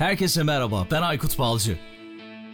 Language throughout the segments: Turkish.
Herkese merhaba, ben Aykut Balcı.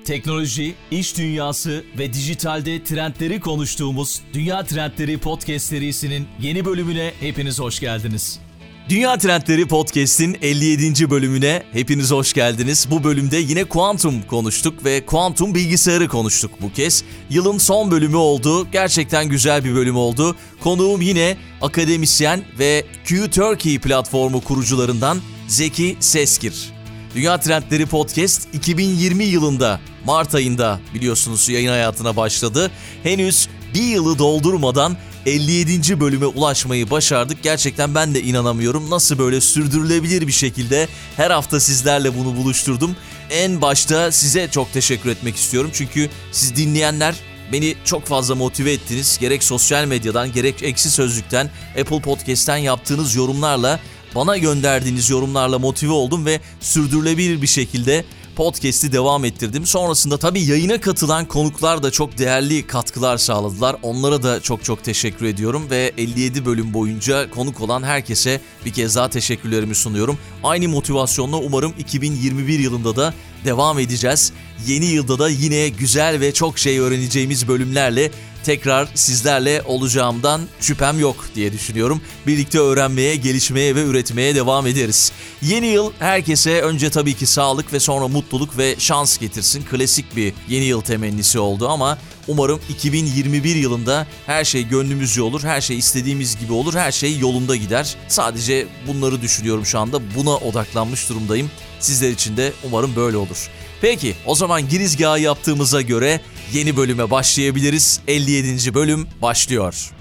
Teknoloji, iş dünyası ve dijitalde trendleri konuştuğumuz Dünya Trendleri Podcast serisinin yeni bölümüne hepiniz hoş geldiniz. Dünya Trendleri Podcast'in 57. bölümüne hepiniz hoş geldiniz. Bu bölümde yine kuantum konuştuk ve kuantum bilgisayarı konuştuk bu kez. Yılın son bölümü oldu. Gerçekten güzel bir bölüm oldu. Konuğum yine akademisyen ve Q Turkey platformu kurucularından Zeki Seskir. Dünya Trendleri Podcast 2020 yılında Mart ayında biliyorsunuz yayın hayatına başladı. Henüz bir yılı doldurmadan 57. bölüme ulaşmayı başardık. Gerçekten ben de inanamıyorum. Nasıl böyle sürdürülebilir bir şekilde her hafta sizlerle bunu buluşturdum. En başta size çok teşekkür etmek istiyorum. Çünkü siz dinleyenler beni çok fazla motive ettiniz. Gerek sosyal medyadan gerek eksi sözlükten Apple Podcast'ten yaptığınız yorumlarla bana gönderdiğiniz yorumlarla motive oldum ve sürdürülebilir bir şekilde podcast'i devam ettirdim. Sonrasında tabii yayına katılan konuklar da çok değerli katkılar sağladılar. Onlara da çok çok teşekkür ediyorum ve 57 bölüm boyunca konuk olan herkese bir kez daha teşekkürlerimi sunuyorum. Aynı motivasyonla umarım 2021 yılında da devam edeceğiz. Yeni yılda da yine güzel ve çok şey öğreneceğimiz bölümlerle tekrar sizlerle olacağımdan şüphem yok diye düşünüyorum. Birlikte öğrenmeye, gelişmeye ve üretmeye devam ederiz. Yeni yıl herkese önce tabii ki sağlık ve sonra mutluluk ve şans getirsin. Klasik bir yeni yıl temennisi oldu ama umarım 2021 yılında her şey gönlümüzce olur, her şey istediğimiz gibi olur, her şey yolunda gider. Sadece bunları düşünüyorum şu anda. Buna odaklanmış durumdayım. Sizler için de umarım böyle olur. Peki o zaman girizgahı yaptığımıza göre yeni bölüme başlayabiliriz. 57. bölüm başlıyor.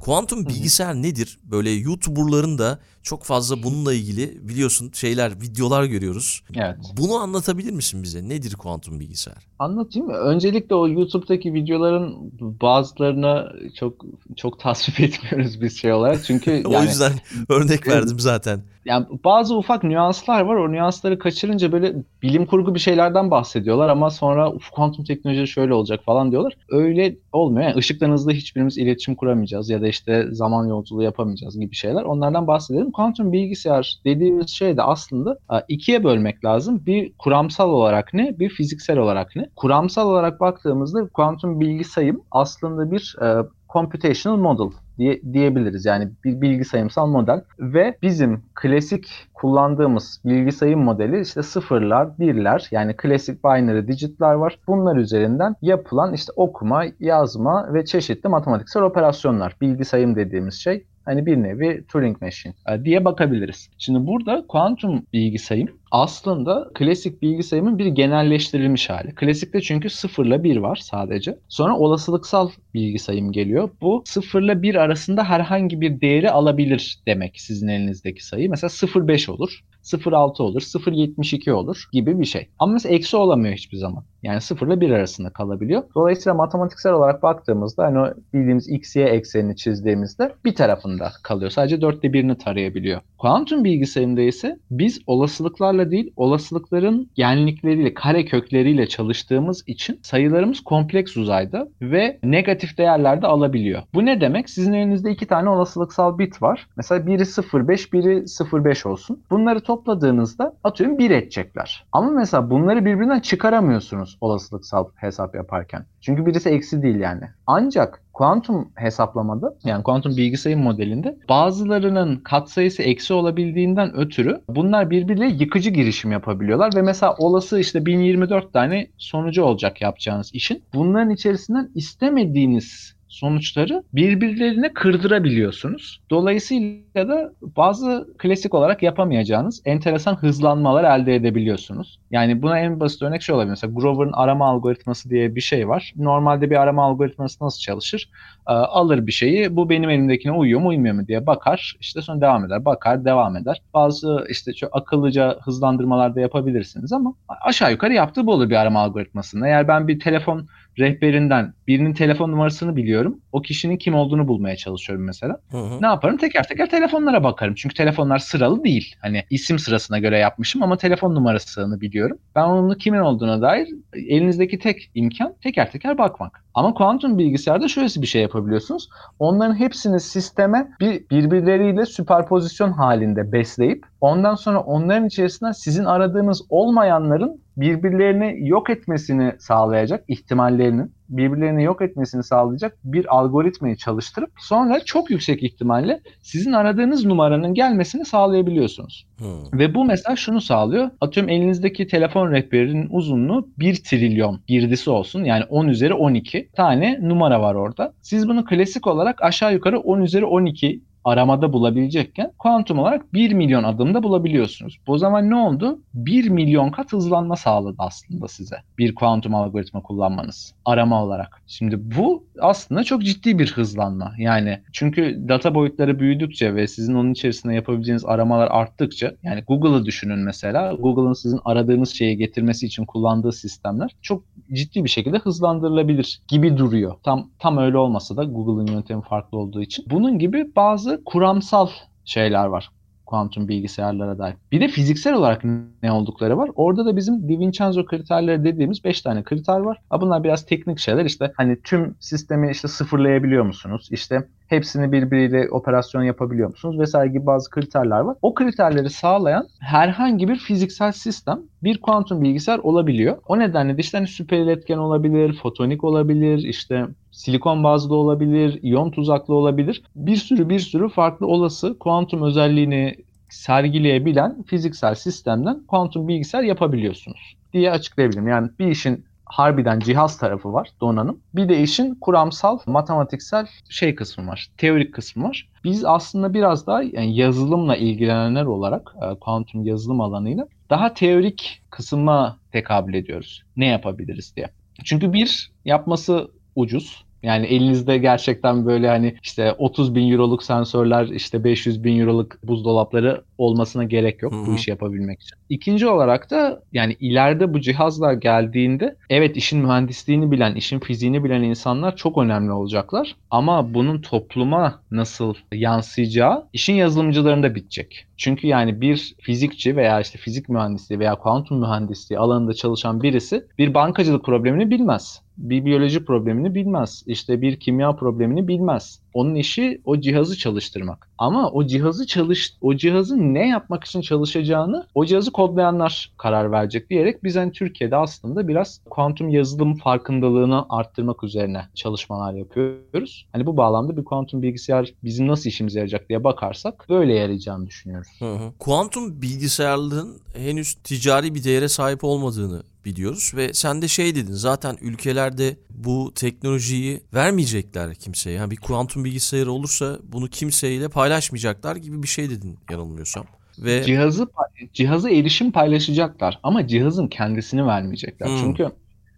Kuantum bilgisayar nedir? Böyle YouTuber'ların da çok fazla bununla ilgili biliyorsun şeyler, videolar görüyoruz. Evet. Bunu anlatabilir misin bize? Nedir kuantum bilgisayar? Anlatayım mı? Öncelikle o YouTube'daki videoların bazılarına çok çok tasvip etmiyoruz biz şey olarak. Çünkü yani, o yüzden örnek verdim zaten. Yani bazı ufak nüanslar var. O nüansları kaçırınca böyle bilim kurgu bir şeylerden bahsediyorlar ama sonra uf kuantum teknoloji şöyle olacak falan diyorlar. Öyle olmuyor. Yani ışıktan hızlı hiçbirimiz iletişim kuramayacağız ya da işte zaman yolculuğu yapamayacağız gibi şeyler. Onlardan bahsedelim. Kuantum bilgisayar dediğimiz şey de aslında ikiye bölmek lazım. Bir kuramsal olarak ne, bir fiziksel olarak ne? Kuramsal olarak baktığımızda kuantum bilgisayım aslında bir e, computational model diye, diyebiliriz. Yani bir bilgi sayımsal model ve bizim klasik kullandığımız bilgi sayım modeli işte sıfırlar, birler yani klasik binary digitler var. Bunlar üzerinden yapılan işte okuma, yazma ve çeşitli matematiksel operasyonlar. Bilgi sayım dediğimiz şey hani bir nevi Turing Machine e, diye bakabiliriz. Şimdi burada kuantum bilgi sayım aslında klasik bilgi sayımın bir genelleştirilmiş hali. Klasikte çünkü 0 ile 1 var sadece. Sonra olasılıksal bilgi sayım geliyor. Bu 0 ile 1 arasında herhangi bir değeri alabilir demek sizin elinizdeki sayı. Mesela 0,5 olur. 0.6 olur, 0.72 olur gibi bir şey. Ama mesela eksi olamıyor hiçbir zaman. Yani 0 ile 1 arasında kalabiliyor. Dolayısıyla matematiksel olarak baktığımızda hani o bildiğimiz x, y eksenini çizdiğimizde bir tarafında kalıyor. Sadece dörtte birini tarayabiliyor. Kuantum bilgisayarında ise biz olasılıklarla değil, olasılıkların genlikleriyle, kare kökleriyle çalıştığımız için sayılarımız kompleks uzayda ve negatif değerlerde alabiliyor. Bu ne demek? Sizin elinizde iki tane olasılıksal bit var. Mesela biri 0.5, biri 0.5 olsun. Bunları topladığınızda atıyorum 1 edecekler. Ama mesela bunları birbirinden çıkaramıyorsunuz olasılıksal hesap yaparken. Çünkü birisi eksi değil yani. Ancak kuantum hesaplamada yani kuantum bilgisayar modelinde bazılarının katsayısı eksi olabildiğinden ötürü bunlar birbirleriyle yıkıcı girişim yapabiliyorlar ve mesela olası işte 1024 tane sonucu olacak yapacağınız işin. Bunların içerisinden istemediğiniz sonuçları birbirlerine kırdırabiliyorsunuz. Dolayısıyla da bazı klasik olarak yapamayacağınız enteresan hızlanmalar elde edebiliyorsunuz. Yani buna en basit örnek şey olabilir. Mesela Grover'ın arama algoritması diye bir şey var. Normalde bir arama algoritması nasıl çalışır? Ee, alır bir şeyi, bu benim elimdekine uyuyor mu uymuyor mu diye bakar. İşte sonra devam eder, bakar, devam eder. Bazı işte çok akıllıca hızlandırmalar da yapabilirsiniz ama aşağı yukarı yaptığı bu olur bir arama algoritmasında. Eğer ben bir telefon rehberinden birinin telefon numarasını biliyorum. O kişinin kim olduğunu bulmaya çalışıyorum mesela. Hı hı. Ne yaparım? Teker teker telefonlara bakarım. Çünkü telefonlar sıralı değil. Hani isim sırasına göre yapmışım ama telefon numarasını biliyorum. Ben onun kimin olduğuna dair elinizdeki tek imkan teker teker bakmak. Ama kuantum bilgisayarda şöyle bir şey yapabiliyorsunuz. Onların hepsini sisteme bir birbirleriyle süperpozisyon halinde besleyip ondan sonra onların içerisinden sizin aradığınız olmayanların birbirlerini yok etmesini sağlayacak ihtimallerinin birbirlerini yok etmesini sağlayacak bir algoritmayı çalıştırıp sonra çok yüksek ihtimalle sizin aradığınız numaranın gelmesini sağlayabiliyorsunuz. Hı. Ve bu mesela şunu sağlıyor. Atıyorum elinizdeki telefon rehberinin uzunluğu 1 trilyon girdisi olsun. Yani 10 üzeri 12 tane numara var orada. Siz bunu klasik olarak aşağı yukarı 10 üzeri 12 aramada bulabilecekken kuantum olarak 1 milyon adımda bulabiliyorsunuz. Bu zaman ne oldu? 1 milyon kat hızlanma sağladı aslında size. Bir kuantum algoritma kullanmanız arama olarak. Şimdi bu aslında çok ciddi bir hızlanma. Yani çünkü data boyutları büyüdükçe ve sizin onun içerisinde yapabileceğiniz aramalar arttıkça yani Google'ı düşünün mesela. Google'ın sizin aradığınız şeyi getirmesi için kullandığı sistemler çok ciddi bir şekilde hızlandırılabilir gibi duruyor. Tam tam öyle olmasa da Google'ın yöntemi farklı olduğu için. Bunun gibi bazı kuramsal şeyler var kuantum bilgisayarlara dair. Bir de fiziksel olarak ne oldukları var. Orada da bizim Di Vincenzo kriterleri dediğimiz 5 tane kriter var. Ha bunlar biraz teknik şeyler. İşte hani tüm sistemi işte sıfırlayabiliyor musunuz? İşte hepsini birbiriyle operasyon yapabiliyor musunuz vesaire gibi bazı kriterler var. O kriterleri sağlayan herhangi bir fiziksel sistem bir kuantum bilgisayar olabiliyor. O nedenle de işte hani süper iletken olabilir, fotonik olabilir, işte silikon bazlı olabilir, iyon tuzaklı olabilir. Bir sürü bir sürü farklı olası kuantum özelliğini sergileyebilen fiziksel sistemden kuantum bilgisayar yapabiliyorsunuz diye açıklayabilirim. Yani bir işin harbiden cihaz tarafı var, donanım. Bir de işin kuramsal, matematiksel şey kısmı var, teorik kısmı var. Biz aslında biraz daha yani yazılımla ilgilenenler olarak, e, kuantum yazılım alanıyla daha teorik kısma tekabül ediyoruz. Ne yapabiliriz diye. Çünkü bir, yapması ucuz. Yani elinizde gerçekten böyle hani işte 30 bin euroluk sensörler, işte 500 bin euroluk buzdolapları olmasına gerek yok Hı hı. bu işi yapabilmek için. İkinci olarak da yani ileride bu cihazlar geldiğinde evet işin mühendisliğini bilen, işin fiziğini bilen insanlar çok önemli olacaklar. Ama bunun topluma nasıl yansıyacağı işin yazılımcılarında bitecek. Çünkü yani bir fizikçi veya işte fizik mühendisliği veya kuantum mühendisliği alanında çalışan birisi bir bankacılık problemini bilmez bir biyoloji problemini bilmez. İşte bir kimya problemini bilmez. Onun işi o cihazı çalıştırmak. Ama o cihazı çalış o cihazın ne yapmak için çalışacağını o cihazı kodlayanlar karar verecek diyerek biz hani Türkiye'de aslında biraz kuantum yazılım farkındalığını arttırmak üzerine çalışmalar yapıyoruz. Hani bu bağlamda bir kuantum bilgisayar bizim nasıl işimize yarayacak diye bakarsak böyle yarayacağını düşünüyoruz. Hı hı. Kuantum bilgisayarlığın henüz ticari bir değere sahip olmadığını biliyoruz ve sen de şey dedin zaten ülkelerde bu teknolojiyi vermeyecekler kimseye. Yani bir kuantum bilgisayarı olursa bunu kimseyle paylaşmayacaklar gibi bir şey dedin yanılmıyorsam. Ve Cihazı cihazı erişim paylaşacaklar ama cihazın kendisini vermeyecekler. Hmm. Çünkü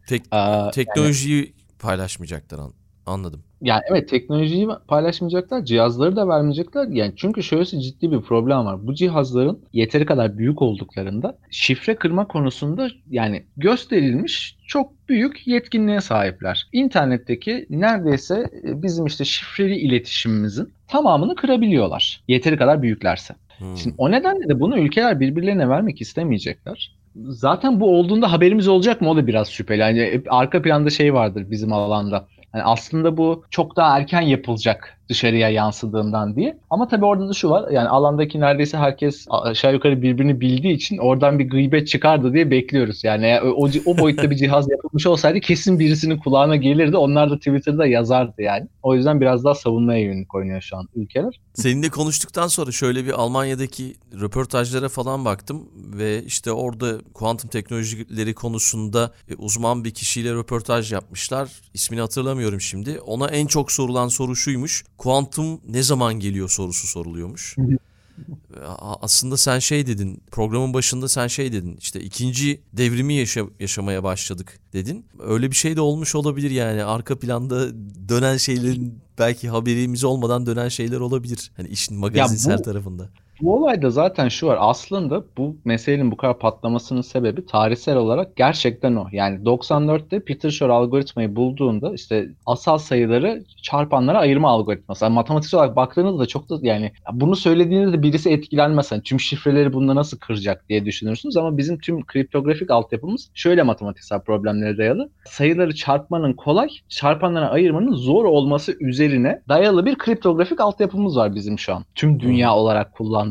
tek, aa, teknolojiyi paylaşmayacaklar an- anladım. Yani evet teknolojiyi paylaşmayacaklar, cihazları da vermeyecekler. Yani çünkü şöyle ciddi bir problem var. Bu cihazların yeteri kadar büyük olduklarında şifre kırma konusunda yani gösterilmiş çok büyük yetkinliğe sahipler. İnternetteki neredeyse e, bizim işte şifreli iletişimimizin tamamını kırabiliyorlar. Yeteri kadar büyüklerse. Hmm. Şimdi o nedenle de bunu ülkeler birbirlerine vermek istemeyecekler. Zaten bu olduğunda haberimiz olacak mı o da biraz şüpheli. Yani arka planda şey vardır bizim alanda. Yani aslında bu çok daha erken yapılacak dışarıya yansıdığından diye. Ama tabii orada da şu var. Yani alandaki neredeyse herkes aşağı yukarı birbirini bildiği için oradan bir gıybet çıkardı diye bekliyoruz. Yani o, o boyutta bir cihaz yapılmış olsaydı kesin birisinin kulağına gelirdi. Onlar da Twitter'da yazardı yani. O yüzden biraz daha savunmaya yönelik oynuyor şu an ülkeler. Seninle konuştuktan sonra şöyle bir Almanya'daki röportajlara falan baktım ve işte orada kuantum teknolojileri konusunda e, uzman bir kişiyle röportaj yapmışlar. İsmini hatırlamıyorum şimdi. Ona en çok sorulan soru şuymuş. Kuantum ne zaman geliyor sorusu soruluyormuş. Aslında sen şey dedin, programın başında sen şey dedin, işte ikinci devrimi yaşa- yaşamaya başladık dedin. Öyle bir şey de olmuş olabilir yani arka planda dönen şeylerin belki haberimiz olmadan dönen şeyler olabilir. Hani işin magazinsel bu- tarafında. Bu olayda zaten şu var. Aslında bu meselenin bu kadar patlamasının sebebi tarihsel olarak gerçekten o. Yani 94'te Peter Shor algoritmayı bulduğunda işte asal sayıları çarpanlara ayırma algoritması. Yani matematiksel olarak baktığınızda çok da yani bunu söylediğinizde birisi etkilenmez. Yani tüm şifreleri bunda nasıl kıracak diye düşünürsünüz ama bizim tüm kriptografik altyapımız şöyle matematiksel problemlere dayalı. Sayıları çarpmanın kolay, çarpanlara ayırmanın zor olması üzerine dayalı bir kriptografik altyapımız var bizim şu an. Tüm dünya olarak kullandığımız.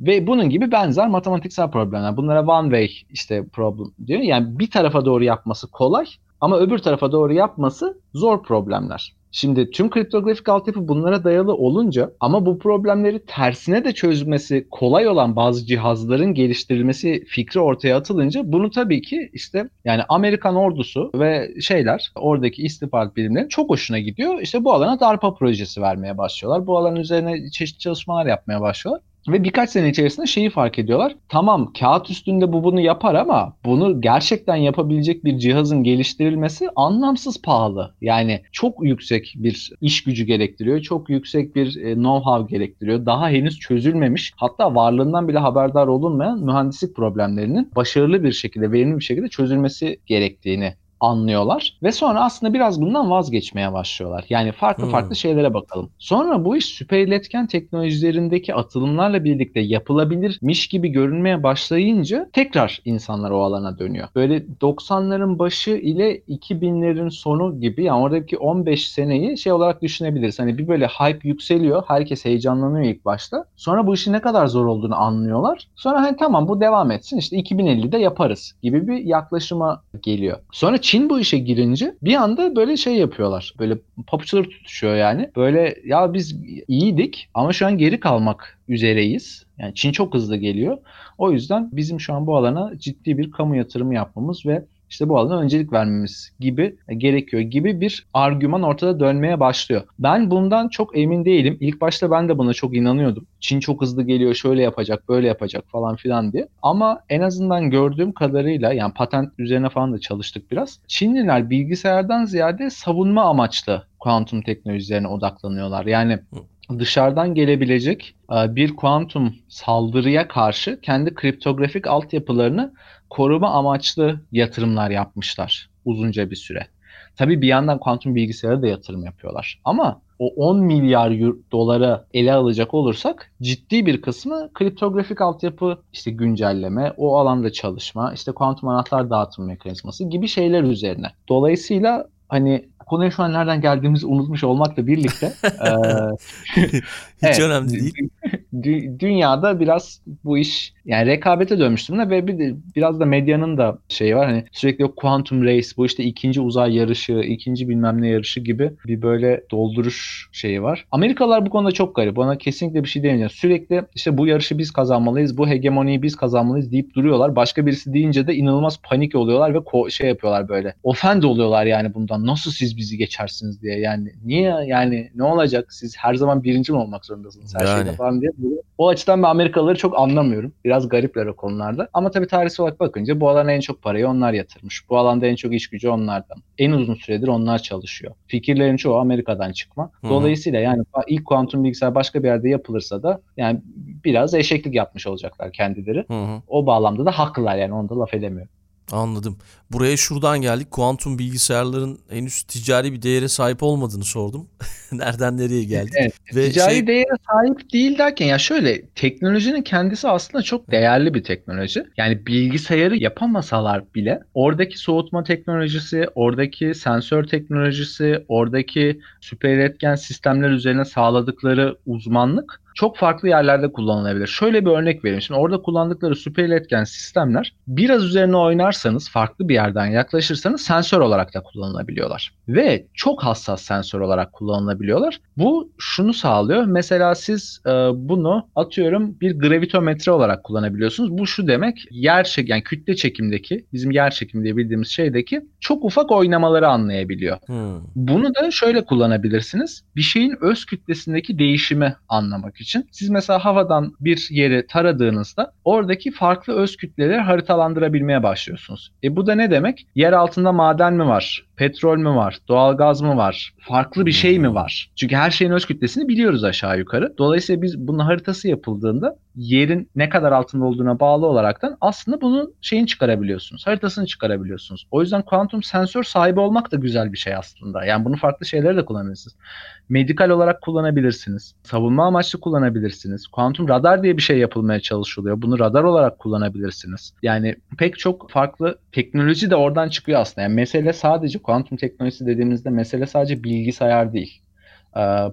Ve bunun gibi benzer matematiksel problemler. Bunlara one way işte problem diyor. Yani bir tarafa doğru yapması kolay ama öbür tarafa doğru yapması zor problemler. Şimdi tüm kriptografik altyapı bunlara dayalı olunca ama bu problemleri tersine de çözmesi kolay olan bazı cihazların geliştirilmesi fikri ortaya atılınca bunu tabii ki işte yani Amerikan ordusu ve şeyler oradaki istihbarat birimlerinin çok hoşuna gidiyor. İşte bu alana DARPA projesi vermeye başlıyorlar. Bu alan üzerine çeşitli çalışmalar yapmaya başlıyorlar. Ve birkaç sene içerisinde şeyi fark ediyorlar. Tamam kağıt üstünde bu bunu yapar ama bunu gerçekten yapabilecek bir cihazın geliştirilmesi anlamsız pahalı. Yani çok yüksek bir iş gücü gerektiriyor. Çok yüksek bir e, know-how gerektiriyor. Daha henüz çözülmemiş hatta varlığından bile haberdar olunmayan mühendislik problemlerinin başarılı bir şekilde, verimli bir şekilde çözülmesi gerektiğini anlıyorlar ve sonra aslında biraz bundan vazgeçmeye başlıyorlar. Yani farklı Hmm. farklı şeylere bakalım. Sonra bu iş süper iletken teknolojilerindeki atılımlarla birlikte yapılabilirmiş gibi görünmeye başlayınca tekrar insanlar o alana dönüyor. Böyle 90'ların başı ile 2000'lerin sonu gibi yani oradaki 15 seneyi şey olarak düşünebiliriz. Hani bir böyle hype yükseliyor. Herkes heyecanlanıyor ilk başta. Sonra bu işin ne kadar zor olduğunu anlıyorlar. Sonra hani tamam bu devam etsin işte 2050'de yaparız gibi bir yaklaşıma geliyor. Sonra Çin bu işe girince bir anda böyle şey yapıyorlar. Böyle papuçları tutuşuyor yani. Böyle ya biz iyiydik ama şu an geri kalmak üzereyiz. Yani Çin çok hızlı geliyor. O yüzden bizim şu an bu alana ciddi bir kamu yatırımı yapmamız ve işte bu alana öncelik vermemiz gibi e, gerekiyor gibi bir argüman ortada dönmeye başlıyor. Ben bundan çok emin değilim. İlk başta ben de buna çok inanıyordum. Çin çok hızlı geliyor, şöyle yapacak, böyle yapacak falan filan diye. Ama en azından gördüğüm kadarıyla yani patent üzerine falan da çalıştık biraz. Çinliler bilgisayardan ziyade savunma amaçlı kuantum teknolojilerine odaklanıyorlar. Yani dışarıdan gelebilecek e, bir kuantum saldırıya karşı kendi kriptografik altyapılarını koruma amaçlı yatırımlar yapmışlar uzunca bir süre. Tabii bir yandan kuantum bilgisayara da yatırım yapıyorlar. Ama o 10 milyar dolara ele alacak olursak ciddi bir kısmı kriptografik altyapı işte güncelleme, o alanda çalışma, işte kuantum anahtar dağıtım mekanizması gibi şeyler üzerine. Dolayısıyla hani konuya şu an nereden geldiğimizi unutmuş olmakla birlikte eee, Hiç Evet. önemli değil. dü- dünyada biraz bu iş yani rekabete dönmüş durumda ve bir de biraz da medyanın da şeyi var hani sürekli o quantum race bu işte ikinci uzay yarışı, ikinci bilmem ne yarışı gibi bir böyle dolduruş şeyi var. Amerikalılar bu konuda çok garip. Bana kesinlikle bir şey demiyor. Sürekli işte bu yarışı biz kazanmalıyız, bu hegemoniyi biz kazanmalıyız deyip duruyorlar. Başka birisi deyince de inanılmaz panik oluyorlar ve ko- şey yapıyorlar böyle. Ofend oluyorlar yani bundan. Nasıl siz bizi geçersiniz diye. Yani niye yani ne olacak? Siz her zaman birinci mi olmak zorundasınız her Yani. şeyde falan diye. O açıdan ben Amerikalıları çok anlamıyorum. Biraz garipler o konularda. Ama tabii tarihsel olarak bakınca bu alana en çok parayı onlar yatırmış. Bu alanda en çok iş gücü onlardan. En uzun süredir onlar çalışıyor. Fikirlerin çoğu Amerika'dan çıkma. Dolayısıyla yani ilk kuantum bilgisayar başka bir yerde yapılırsa da yani biraz eşeklik yapmış olacaklar kendileri. Hı hı. O bağlamda da haklılar yani onu da laf edemiyorum. Anladım. Buraya şuradan geldik. Kuantum bilgisayarların henüz ticari bir değere sahip olmadığını sordum. Nereden nereye geldik? Evet. Ve Ticari şey- değere sahip değil derken ya şöyle teknolojinin kendisi aslında çok değerli bir teknoloji. Yani bilgisayarı yapamasalar bile oradaki soğutma teknolojisi, oradaki sensör teknolojisi, oradaki süper iletken sistemler üzerine sağladıkları uzmanlık çok farklı yerlerde kullanılabilir. Şöyle bir örnek vereyim. Şimdi orada kullandıkları süper iletken sistemler biraz üzerine oynarsanız, farklı bir yerden yaklaşırsanız sensör olarak da kullanılabiliyorlar. Ve çok hassas sensör olarak kullanılabiliyorlar. Bu şunu sağlıyor. Mesela siz e, bunu atıyorum bir gravitometre olarak kullanabiliyorsunuz. Bu şu demek yer çek yani kütle çekimdeki bizim yer çekimi diye bildiğimiz şeydeki çok ufak oynamaları anlayabiliyor. Hı. Bunu da şöyle kullanabilirsiniz. Bir şeyin öz kütlesindeki değişimi anlamak için siz mesela havadan bir yeri taradığınızda oradaki farklı öz kütleleri haritalandırabilmeye başlıyorsunuz. E bu da ne demek? Yer altında maden mi var? Petrol mü var? Doğalgaz mı var? Farklı bir şey mi var? Çünkü her şeyin öz kütlesini biliyoruz aşağı yukarı. Dolayısıyla biz bunun haritası yapıldığında yerin ne kadar altında olduğuna bağlı olaraktan aslında bunun şeyini çıkarabiliyorsunuz. Haritasını çıkarabiliyorsunuz. O yüzden kuantum sensör sahibi olmak da güzel bir şey aslında. Yani bunu farklı şeylere de kullanabilirsiniz. Medikal olarak kullanabilirsiniz. Savunma amaçlı kullanabilirsiniz. Kuantum radar diye bir şey yapılmaya çalışılıyor. Bunu radar olarak kullanabilirsiniz. Yani pek çok farklı teknoloji de oradan çıkıyor aslında. Yani mesele sadece kuantum teknolojisi dediğimizde mesele sadece bilgisayar değil.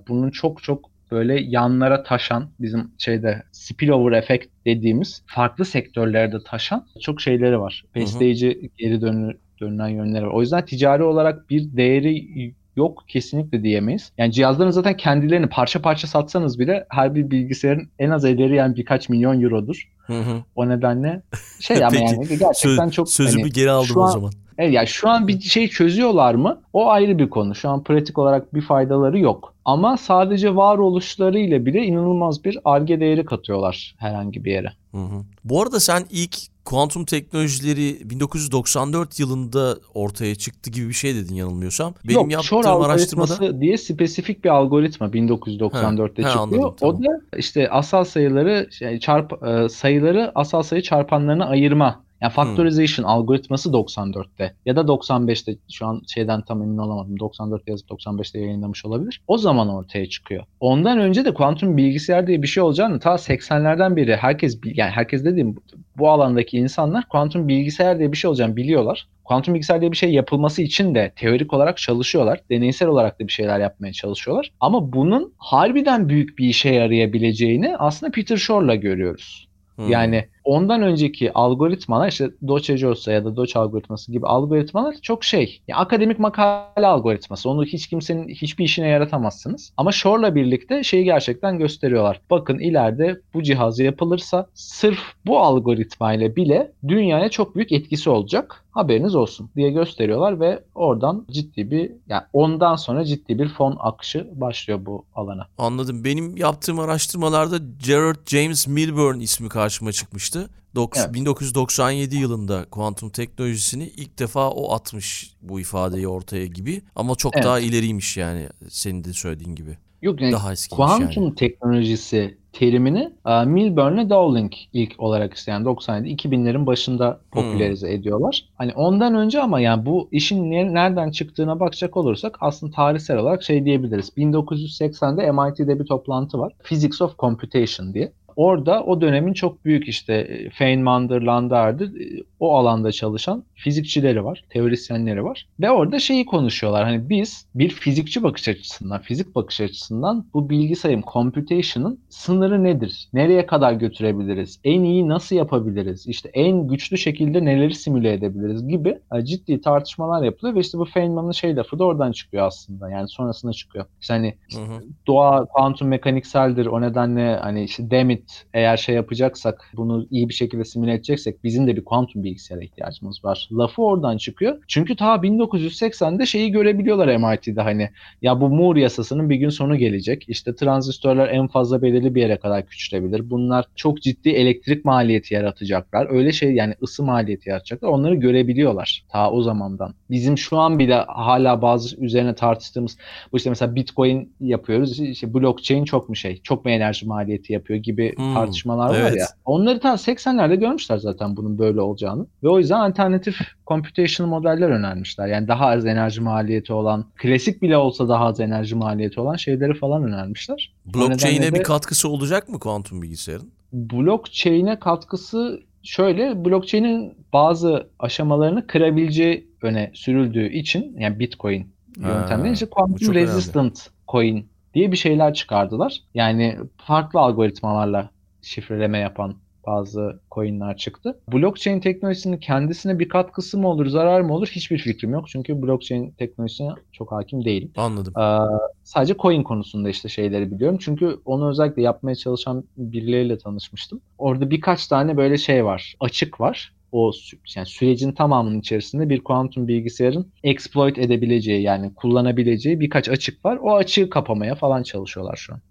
Bunun çok çok böyle yanlara taşan bizim şeyde spillover efekt dediğimiz farklı sektörlerde taşan çok şeyleri var. Besleyici geri dönü, dönülen yönleri var. O yüzden ticari olarak bir değeri yok kesinlikle diyemeyiz. Yani cihazların zaten kendilerini parça parça satsanız bile her bir bilgisayarın en az ederi yani birkaç milyon eurodur. Hı hı. O nedenle şey ama yani gerçekten Söz- çok sözümü hani, geri aldım şu o an- zaman. Evet, yani şu an bir şey çözüyorlar mı? O ayrı bir konu. Şu an pratik olarak bir faydaları yok. Ama sadece varoluşlarıyla bile inanılmaz bir arge değeri katıyorlar herhangi bir yere. Hı hı. Bu arada sen ilk kuantum teknolojileri 1994 yılında ortaya çıktı gibi bir şey dedin yanılmıyorsam. Benim Yok, yaptığım Shor araştırmada diye spesifik bir algoritma 1994'te Ha, ha, çıkıyor. anladım, tamam. O da işte asal sayıları şey, çarp e, sayıları asal sayı çarpanlarına ayırma. Yani factorization algoritması 94'te ya da 95'te şu an şeyden tam emin olamadım. 94 yazıp 95'te yayınlamış olabilir. O zaman ortaya çıkıyor. Ondan önce de kuantum bilgisayar diye bir şey olacağını ta 80'lerden beri herkes yani herkes dediğim bu alandaki insanlar kuantum bilgisayar diye bir şey olacağını biliyorlar. Kuantum bilgisayar diye bir şey yapılması için de teorik olarak çalışıyorlar. Deneysel olarak da bir şeyler yapmaya çalışıyorlar. Ama bunun harbiden büyük bir işe yarayabileceğini aslında Peter Shor'la görüyoruz. Hı. Yani ondan önceki algoritmalar işte Doce-Josa ya da Doce algoritması gibi algoritmalar çok şey. Yani akademik makale algoritması. Onu hiç kimsenin hiçbir işine yaratamazsınız. Ama Shore'la birlikte şeyi gerçekten gösteriyorlar. Bakın ileride bu cihaz yapılırsa sırf bu algoritmayla bile dünyaya çok büyük etkisi olacak. Haberiniz olsun diye gösteriyorlar ve oradan ciddi bir yani ondan sonra ciddi bir fon akışı başlıyor bu alana. Anladım. Benim yaptığım araştırmalarda Gerard James Milburn ismi karşıma çıkmıştı. Dok- Evet. 1997 yılında kuantum teknolojisini ilk defa o atmış bu ifadeyi ortaya gibi. Ama çok Evet. daha ileriymiş yani senin de söylediğin gibi. Yok yani Daha kuantum yani. teknolojisi terimini e, Milburn'le Dowling ilk olarak isteyen 97 2000'lerin başında popülerize ediyorlar. Hani ondan önce ama yani bu işin ne- nereden çıktığına bakacak olursak aslında tarihsel olarak şey diyebiliriz. 1980'de MIT'de bir toplantı var. Physics of Computation diye. Orada o dönemin çok büyük işte e, Feynman'dır, Lander'dir e, o alanda çalışan fizikçileri var, teorisyenleri var. Ve orada şeyi konuşuyorlar. Hani biz bir fizikçi bakış açısından, fizik bakış açısından bu bilgi sayım, computation'ın sınırı nedir? Nereye kadar götürebiliriz? En iyi nasıl yapabiliriz? İşte en güçlü şekilde neleri simüle edebiliriz gibi e, ciddi tartışmalar yapılıyor ve işte bu Feynman'ın şey lafı da oradan çıkıyor aslında. Yani sonrasında çıkıyor. İşte hani Hı hı. doğa kuantum mekanikseldir. O nedenle hani işte Demit eğer şey yapacaksak bunu iyi bir şekilde simüle edeceksek bizim de bir kuantum bilgisayara ihtiyacımız var. Lafı oradan çıkıyor. Çünkü ta 1980'de şeyi görebiliyorlar MIT'de hani ya bu Moore yasasının bir gün sonu gelecek. İşte transistörler en fazla belirli bir yere kadar küçülebilir. Bunlar çok ciddi elektrik maliyeti yaratacaklar. Öyle şey yani ısı maliyeti yaratacaklar. Onları görebiliyorlar ta o zamandan. Bizim şu an bile hala bazı üzerine tartıştığımız bu işte mesela Bitcoin yapıyoruz. İşte blockchain çok mu şey? Çok mu enerji maliyeti yapıyor gibi Hmm, tartışmalar var evet. ya. Onları ta 80'lerde görmüşler zaten bunun böyle olacağını. Ve o yüzden alternatif computational modeller önermişler. Yani daha az enerji maliyeti olan, klasik bile olsa daha az enerji maliyeti olan şeyleri falan önermişler. Blockchain'e nedenle bir de- katkısı olacak mı kuantum bilgisayarın? blockchain'e katkısı şöyle blockchain'in bazı aşamalarını kırabileceği öne sürüldüğü için yani Bitcoin yöntemleri işte quantum çok önemli. resistant coin diye bir şeyler çıkardılar. Yani farklı algoritmalarla şifreleme yapan bazı coinler çıktı. Blockchain teknolojisinin kendisine bir katkısı mı olur, zarar mı olur hiçbir fikrim yok. Çünkü blockchain teknolojisine çok hakim değilim. Anladım. Ee, sadece coin konusunda işte şeyleri biliyorum. Çünkü onu özellikle yapmaya çalışan birileriyle tanışmıştım. Orada birkaç tane böyle şey var. Açık var. O yani sürecin tamamının içerisinde bir kuantum bilgisayarın exploit edebileceği yani kullanabileceği birkaç açık var. O açığı kapamaya falan çalışıyorlar şu an.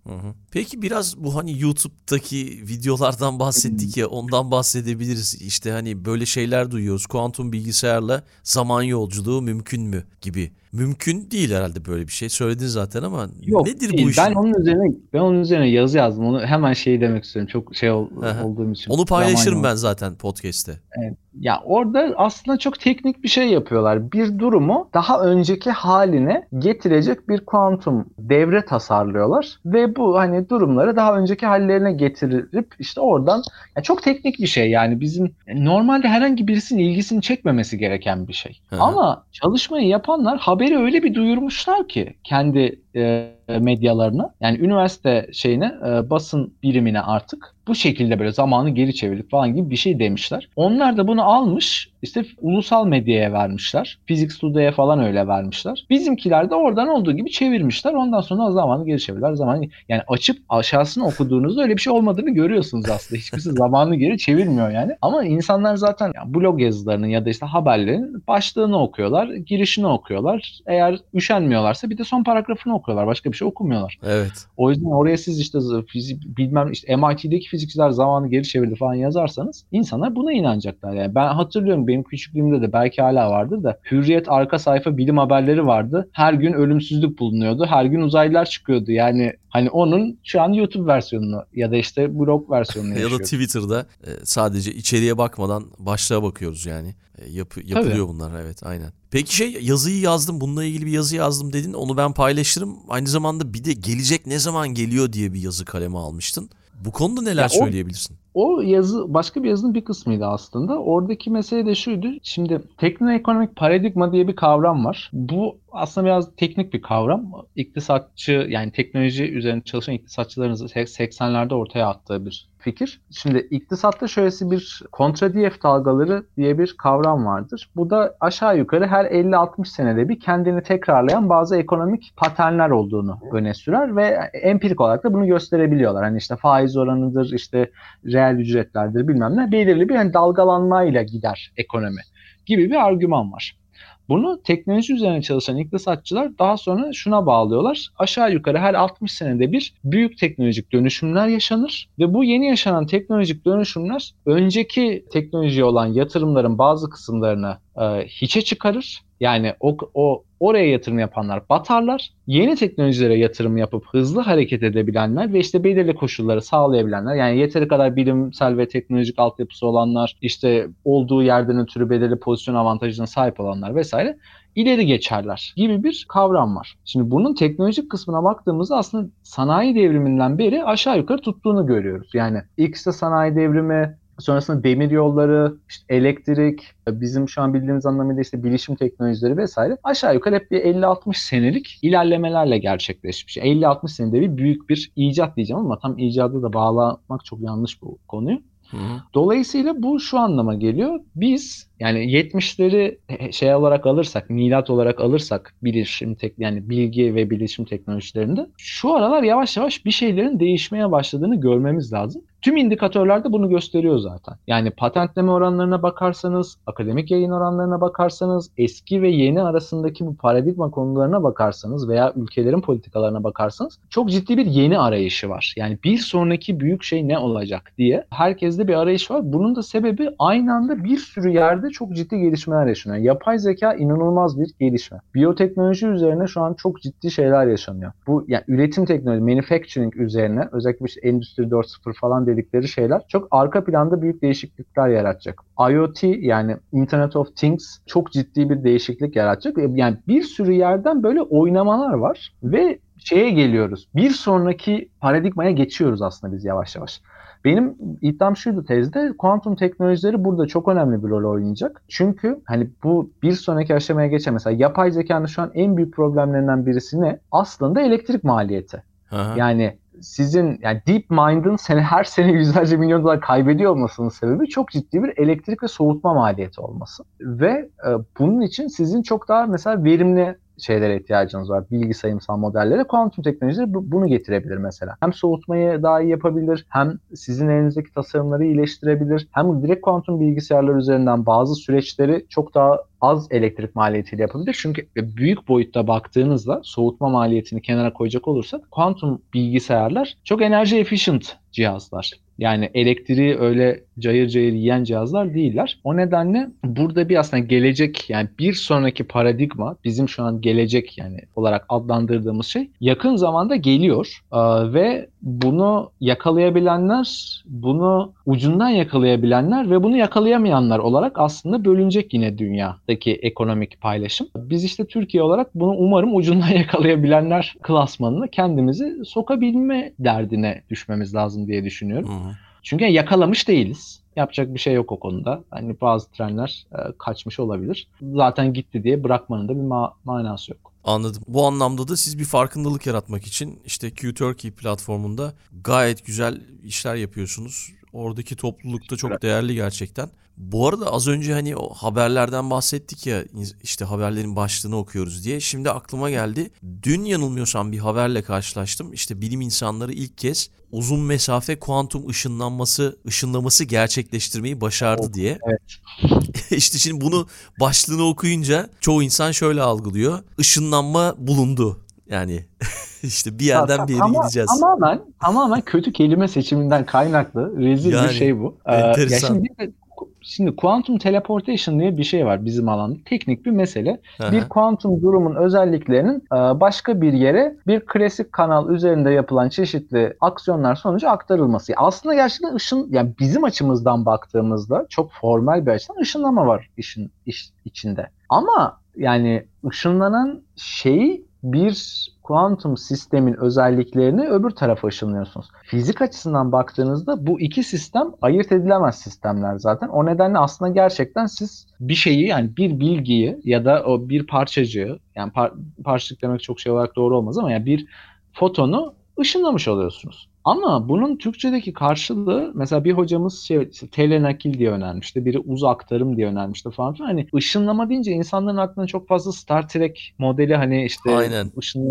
Peki biraz bu hani YouTube'daki videolardan bahsettik ya ondan bahsedebiliriz. İşte hani böyle şeyler duyuyoruz. Kuantum bilgisayarla zaman yolculuğu mümkün mü gibi. Mümkün değil herhalde böyle bir şey. Söyledin zaten ama Yok, nedir değil. bu iş? Ben onun üzerine ben onun üzerine yazı yazdım. Onu hemen şey demek istiyorum. Çok şey ol, olduğum için. Onu paylaşırım ben zaten podcast'te. Ya orada aslında çok teknik bir şey yapıyorlar. Bir durumu daha önceki haline getirecek bir kuantum devre tasarlıyorlar ve bu hani durumları daha önceki hallerine getirip işte oradan ya çok teknik bir şey yani bizim normalde herhangi birisinin ilgisini çekmemesi gereken bir şey. Hı. Ama çalışmayı yapanlar haberi öyle bir duyurmuşlar ki kendi e, medyalarına yani üniversite şeyine e, basın birimine artık bu şekilde böyle zamanı geri çevirdik falan gibi bir şey demişler. Onlar da bunu almış işte ulusal medyaya vermişler. Physics Today'e falan öyle vermişler. Bizimkiler de oradan olduğu gibi çevirmişler. Ondan sonra zamanı geri çevirdiler. Zamanı yani açıp aşağısını okuduğunuzda öyle bir şey olmadığını görüyorsunuz aslında. Hiçbirisi zamanı geri çevirmiyor yani. Ama insanlar zaten yani blog yazılarının ya da işte haberlerin başlığını okuyorlar, girişini okuyorlar. Eğer üşenmiyorlarsa bir de son paragrafını okuyorlar. Başka bir şey okumuyorlar. Evet. O yüzden oraya siz işte fizik, bilmem işte MIT'deki fizikçiler zamanı geri çevirdi falan yazarsanız insanlar buna inanacaklar. Yani ben hatırlıyorum benim küçüklüğümde de belki hala vardır da Hürriyet arka sayfa bilim haberleri vardı. Her gün ölümsüzlük bulunuyordu. Her gün uzaylılar çıkıyordu. Yani hani onun şu an YouTube versiyonunu ya da işte blog versiyonunu Ya da. Twitter'da e, sadece içeriye bakmadan başlığa bakıyoruz yani. E, yapı- yapılıyor bunlar evet aynen. Peki şey yazıyı yazdım bununla ilgili bir yazı yazdım dedin onu ben paylaşırım. Aynı zamanda bir de gelecek ne zaman geliyor diye bir yazı kaleme almıştın. Bu konuda neler Ya o- söyleyebilirsin? O yazı başka bir yazının bir kısmıydı aslında. Oradaki mesele de şuydu. Şimdi teknoekonomik paradigma diye bir kavram var. Bu aslında biraz teknik bir kavram. İktisatçı yani teknoloji üzerine çalışan iktisatçıların 80'lerde ortaya attığı bir fikir. Şimdi iktisatta şöylesi bir kontradiyef dalgaları diye bir kavram vardır. Bu da aşağı yukarı her 50-60 senede bir kendini tekrarlayan bazı ekonomik paternler olduğunu öne sürer ve empirik olarak da bunu gösterebiliyorlar. Hani işte faiz oranıdır, işte reel ücretlerdir bilmem ne belirli bir yani dalgalanmayla gider ekonomi gibi bir argüman var. Bunu teknoloji üzerine çalışan iktisatçılar daha sonra şuna bağlıyorlar. Aşağı yukarı her 60 senede bir büyük teknolojik dönüşümler yaşanır ve bu yeni yaşanan teknolojik dönüşümler önceki teknolojiye olan yatırımların bazı kısımlarını e, hiçe çıkarır. Yani o, o oraya yatırım yapanlar batarlar. Yeni teknolojilere yatırım yapıp hızlı hareket edebilenler ve işte belirli koşulları sağlayabilenler yani yeteri kadar bilimsel ve teknolojik altyapısı olanlar işte olduğu yerden ötürü belirli pozisyon avantajına sahip olanlar vesaire ileri geçerler gibi bir kavram var. Şimdi bunun teknolojik kısmına baktığımızda aslında sanayi devriminden beri aşağı yukarı tuttuğunu görüyoruz. Yani işte sanayi devrimi, sonrasında demir yolları, işte elektrik, bizim şu an bildiğimiz anlamıyla işte bilişim teknolojileri vesaire aşağı yukarı hep bir 50-60 senelik ilerlemelerle gerçekleşmiş. 50-60 senede bir büyük bir icat diyeceğim ama tam icadı da bağlamak çok yanlış bu konuyu. Hı hı. Dolayısıyla bu şu anlama geliyor. Biz yani 70'leri şey olarak alırsak, milat olarak alırsak bilişim tek yani bilgi ve bilişim teknolojilerinde şu aralar yavaş yavaş bir şeylerin değişmeye başladığını görmemiz lazım. Tüm indikatörler de bunu gösteriyor zaten. Yani patentleme oranlarına bakarsanız, akademik yayın oranlarına bakarsanız, eski ve yeni arasındaki bu paradigma konularına bakarsanız veya ülkelerin politikalarına bakarsanız çok ciddi bir yeni arayışı var. Yani bir sonraki büyük şey ne olacak diye herkeste bir arayış var. Bunun da sebebi aynı anda bir sürü yerde çok ciddi gelişmeler yaşanıyor. Yapay zeka inanılmaz bir gelişme. Biyoteknoloji üzerine şu an çok ciddi şeyler yaşanıyor. Bu yani üretim teknoloji, manufacturing üzerine özellikle işte Endüstri 4.0 falan dedikleri şeyler çok arka planda büyük değişiklikler yaratacak. IoT yani Internet of Things çok ciddi bir değişiklik yaratacak. Yani bir sürü yerden böyle oynamalar var ve şeye geliyoruz. Bir sonraki paradigmaya geçiyoruz aslında biz yavaş yavaş. Benim iddiam şuydu tezde kuantum teknolojileri burada çok önemli bir rol oynayacak. Çünkü hani bu bir sonraki aşamaya geçen mesela yapay zekanın şu an en büyük problemlerinden birisi ne? Aslında elektrik maliyeti. Aha. Yani sizin yani DeepMind'ın sene, her sene yüzlerce milyon dolar kaybediyor olmasının sebebi çok ciddi bir elektrik ve soğutma maliyeti olması. Ve e, bunun için sizin çok daha mesela verimli şeylere ihtiyacınız var. Bilgi sayımsal modellere. Kuantum teknolojileri bunu getirebilir mesela. Hem soğutmayı daha iyi yapabilir, hem sizin elinizdeki tasarımları iyileştirebilir, hem direkt kuantum bilgisayarlar üzerinden bazı süreçleri çok daha az elektrik maliyetiyle yapabilir. Çünkü büyük boyutta baktığınızda soğutma maliyetini kenara koyacak olursak kuantum bilgisayarlar çok enerji efficient cihazlar. Yani elektriği öyle cayır cayır yiyen cihazlar değiller. O nedenle burada bir aslında gelecek yani bir sonraki paradigma bizim şu an gelecek yani olarak adlandırdığımız şey yakın zamanda geliyor ee, ve bunu yakalayabilenler, bunu ucundan yakalayabilenler ve bunu yakalayamayanlar olarak aslında bölünecek yine dünyadaki ekonomik paylaşım. Biz işte Türkiye olarak bunu umarım ucundan yakalayabilenler klasmanını kendimizi sokabilme derdine düşmemiz lazım diye düşünüyorum. Hı hı. Çünkü yakalamış değiliz. Yapacak bir şey yok o konuda. Hani bazı trenler e, kaçmış olabilir. Zaten gitti diye bırakmanın da bir ma- manası yok. Anladım. Bu anlamda da siz bir farkındalık yaratmak için işte Q-Turkey platformunda gayet güzel işler yapıyorsunuz. Oradaki topluluk da çok değerli gerçekten. Bu arada az önce hani o haberlerden bahsettik ya işte haberlerin başlığını okuyoruz diye. Şimdi aklıma geldi. Dün yanılmıyorsam bir haberle karşılaştım. İşte bilim insanları ilk kez uzun mesafe kuantum ışınlanması ışınlaması gerçekleştirmeyi başardı oh, diye. Evet. işte şimdi bunu başlığını okuyunca çoğu insan şöyle algılıyor. Işınlanma bulundu. Yani işte bir yerden bir yere Ama, gideceğiz. Tamamen tamamen kötü kelime seçiminden kaynaklı rezil yani, bir şey bu. Enteresan. Ee, ya şimdi Şimdi quantum teleportation diye bir şey var bizim alanda. Teknik bir mesele. Hı-hı. Bir kuantum durumun özelliklerinin e, başka bir yere bir klasik kanal üzerinde yapılan çeşitli aksiyonlar sonucu aktarılması. Aslında gerçekten ışın yani bizim açımızdan baktığımızda çok formal bir açıdan ışınlama var işin iş içinde. Ama yani ışınlanan şeyi bir kuantum sistemin özelliklerini öbür tarafa ışınlıyorsunuz. Fizik açısından baktığınızda bu iki sistem ayırt edilemez sistemler zaten. O nedenle aslında gerçekten siz bir şeyi yani bir bilgiyi ya da o bir parçacığı yani par parçacık demek çok şey olarak doğru olmaz ama yani bir fotonu ışınlamış oluyorsunuz. Ama bunun Türkçedeki karşılığı mesela bir hocamız şey işte, telenakil diye önermişti. Biri uz aktarım diye önermişti falan filan. Hani ışınlama deyince insanların aklına çok fazla Star Trek modeli hani işte Aynen.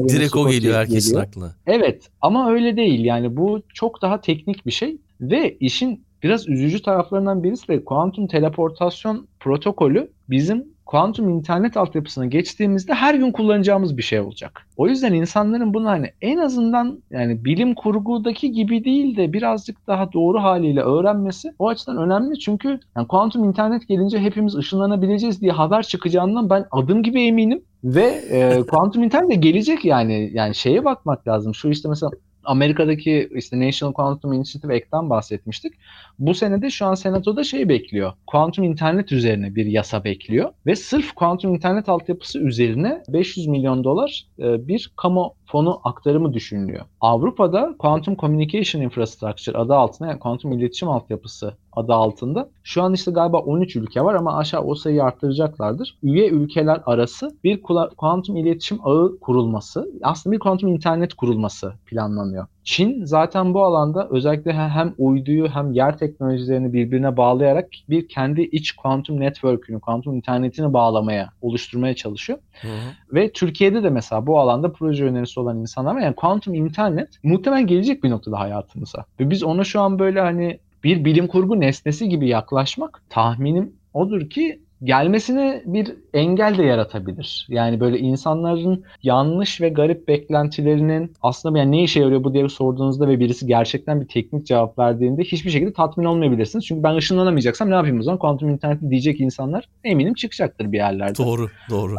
Direkt o geliyor herkesin geliyor. aklına. Evet ama öyle değil. Yani bu çok daha teknik bir şey ve işin biraz üzücü taraflarından birisi de kuantum teleportasyon protokolü bizim kuantum internet altyapısına geçtiğimizde her gün kullanacağımız bir şey olacak. O yüzden insanların bunu hani en azından yani bilim kurgudaki gibi değil de birazcık daha doğru haliyle öğrenmesi o açıdan önemli çünkü yani kuantum internet gelince hepimiz ışınlanabileceğiz diye haber çıkacağından ben adım gibi eminim ve e, kuantum internet de gelecek yani yani şeye bakmak lazım. Şu işte mesela Amerika'daki işte National Quantum Initiative Act'tan bahsetmiştik. Bu senede şu an senatoda şey bekliyor. Kuantum internet üzerine bir yasa bekliyor ve sırf kuantum internet altyapısı üzerine 500 milyon dolar e, bir kamu fonu aktarımı düşünülüyor. Avrupa'da Quantum Communication Infrastructure adı altında yani kuantum iletişim altyapısı adı altında. Şu an işte galiba 13 ülke var ama aşağı o sayıyı arttıracaklardır. Üye ülkeler arası bir kuantum iletişim ağı kurulması, aslında bir kuantum internet kurulması planlanıyor. Çin zaten bu alanda özellikle hem uyduyu hem yer teknolojilerini birbirine bağlayarak bir kendi iç kuantum network'ünü, kuantum internetini bağlamaya, oluşturmaya çalışıyor. Hı hı. Ve Türkiye'de de mesela bu alanda proje önerisi olan insanlar var. Yani kuantum internet muhtemelen gelecek bir noktada hayatımıza. Ve biz ona şu an böyle hani bir bilim kurgu nesnesi gibi yaklaşmak tahminim odur ki gelmesine bir engel de yaratabilir. Yani böyle insanların yanlış ve garip beklentilerinin aslında yani ne işe yarıyor bu diye sorduğunuzda ve birisi gerçekten bir teknik cevap verdiğinde hiçbir şekilde tatmin olmayabilirsiniz. Çünkü ben ışınlanamayacaksam ne yapayım o zaman? Kuantum interneti diyecek insanlar eminim çıkacaktır bir yerlerde. Doğru, doğru.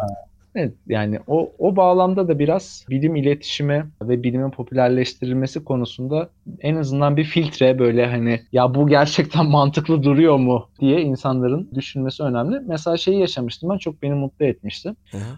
Evet yani o, o bağlamda da biraz bilim iletişimi ve bilimin popülerleştirilmesi konusunda en azından bir filtre böyle hani ya bu gerçekten mantıklı duruyor mu diye insanların düşünmesi önemli. Mesela şeyi yaşamıştım ben çok beni mutlu etmişti.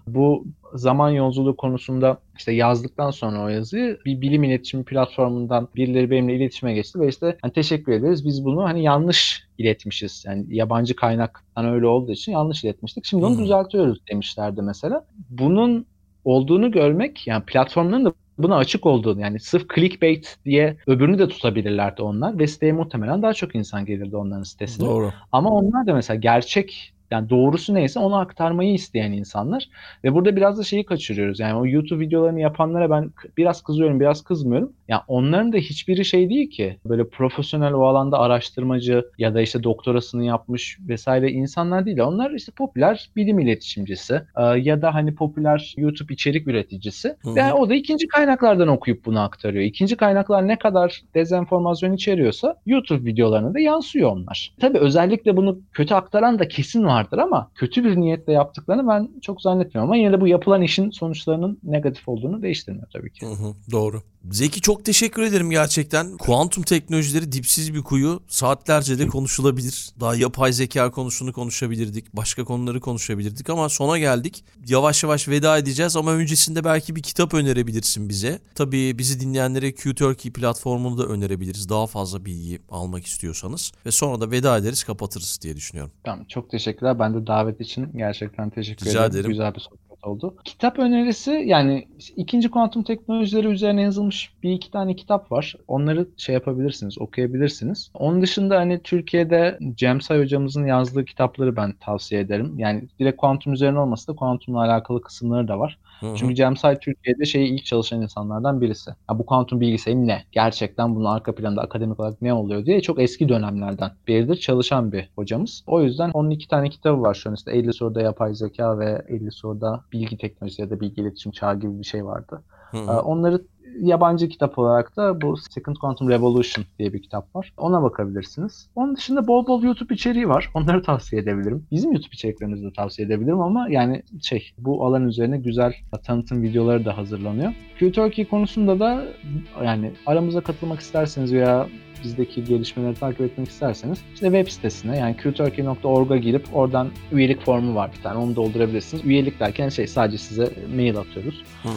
Bu zaman yolculuğu konusunda işte yazdıktan sonra o yazıyı bir bilim iletişimi platformundan birileri benimle iletişime geçti ve işte hani teşekkür ederiz biz bunu hani yanlış iletmişiz. Yani yabancı kaynaktan öyle olduğu için yanlış iletmiştik. Şimdi onu düzeltiyoruz demişlerdi mesela. Bunun olduğunu görmek yani platformların da buna açık olduğunu yani sırf clickbait diye öbürünü de tutabilirlerdi onlar ve siteye muhtemelen daha çok insan gelirdi onların sitesine. Doğru. Ama onlar da mesela gerçek Yani doğrusu neyse onu aktarmayı isteyen insanlar. Ve burada biraz da şeyi kaçırıyoruz. Yani o YouTube videolarını yapanlara ben biraz kızıyorum, biraz kızmıyorum. Yani onların da hiçbiri şey değil ki. Böyle profesyonel o alanda araştırmacı ya da işte doktorasını yapmış vesaire insanlar değil. Onlar işte popüler bilim iletişimcisi e, ya da hani popüler YouTube içerik üreticisi. Hı hı. Yani o da ikinci kaynaklardan okuyup bunu aktarıyor. İkinci kaynaklar ne kadar dezenformasyon içeriyorsa YouTube videolarına da yansıyor onlar. Tabii özellikle bunu kötü aktaran da kesin vardır ama kötü bir niyetle yaptıklarını ben çok zannetmiyorum. Ama yine de bu yapılan işin sonuçlarının negatif olduğunu değiştirmiyor tabii ki. Hı hı, doğru. Zeki çok teşekkür ederim gerçekten. Kuantum teknolojileri dipsiz bir kuyu. Saatlerce de konuşulabilir. Daha yapay zeka konusunu konuşabilirdik. Başka konuları konuşabilirdik ama sona geldik. Yavaş yavaş veda edeceğiz ama öncesinde belki bir kitap önerebilirsin bize. Tabii bizi dinleyenlere Q-Turkey platformunu da önerebiliriz. Daha fazla bilgi almak istiyorsanız. Ve sonra da veda ederiz kapatırız diye düşünüyorum. Tamam çok teşekkürler. Ben de davet için gerçekten teşekkür Rica ederim. ederim. Güzel bir sohbet oldu. Kitap önerisi yani ikinci kuantum teknolojileri üzerine yazılmış bir iki tane kitap var. Onları şey yapabilirsiniz, okuyabilirsiniz. Onun dışında hani Türkiye'de Cemsay hocamızın yazdığı kitapları ben tavsiye ederim. Yani direkt kuantum üzerine olmasa da kuantumla alakalı kısımları da var. Hı hı. Çünkü Cemsay Türkiye'de şeyi ilk çalışan insanlardan birisi. Ya bu kuantum bilgisayarı ne? Gerçekten bunun arka planında akademik olarak ne oluyor diye çok eski dönemlerden beridir çalışan bir hocamız. O yüzden onun iki tane kitabı var şu an işte 50 soruda yapay zeka ve 50 soruda bilgi teknolojisi ya da bilgi iletişim çağı gibi bir şey vardı. Hı Ee, hı. Onları yabancı kitap olarak da bu Second Quantum Revolution diye bir kitap var. Ona bakabilirsiniz. Onun dışında bol bol YouTube içeriği var. Onları tavsiye edebilirim. Bizim YouTube içeriklerimizi de tavsiye edebilirim ama yani şey bu alan üzerine güzel tanıtım videoları da hazırlanıyor. Q-Turkey konusunda da yani aramıza katılmak isterseniz veya bizdeki gelişmeleri takip etmek isterseniz işte web sitesine yani qturkey.org'a girip oradan üyelik formu var bir tane onu doldurabilirsiniz. Üyelik derken şey sadece size mail atıyoruz. Hı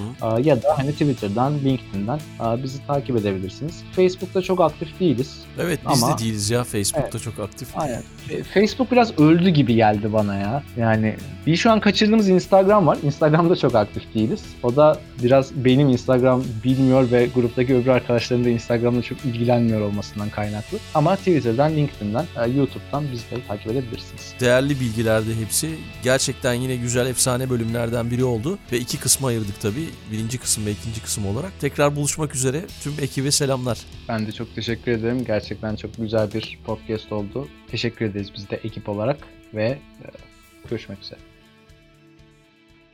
ya da hani Twitter'dan, LinkedIn'den bizi takip edebilirsiniz. Facebook'ta çok aktif değiliz. Evet biz Ama- de değiliz ya. Facebook'ta çok aktif. Aynen. Facebook biraz öldü gibi geldi bana ya. Yani bir şu an kaçırdığımız Instagram var. Instagram'da çok aktif değiliz. O da biraz benim Instagram bilmiyor ve gruptaki öbür arkadaşların da Instagram'da çok ilgilenmiyor olmasından kaynaklı. Ama Twitter'dan, LinkedIn'den, e, YouTube'dan bizleri takip edebilirsiniz. Değerli bilgilerdi hepsi. Gerçekten yine güzel efsane bölümlerden biri oldu. Ve iki kısma ayırdık tabii. Birinci kısım ve ikinci kısım olarak. Tekrar buluşmak üzere. Tüm ekibe selamlar. Ben de çok teşekkür ederim. Gerçekten çok güzel bir podcast oldu. Teşekkür ederiz biz de ekip olarak ve e, görüşmek üzere.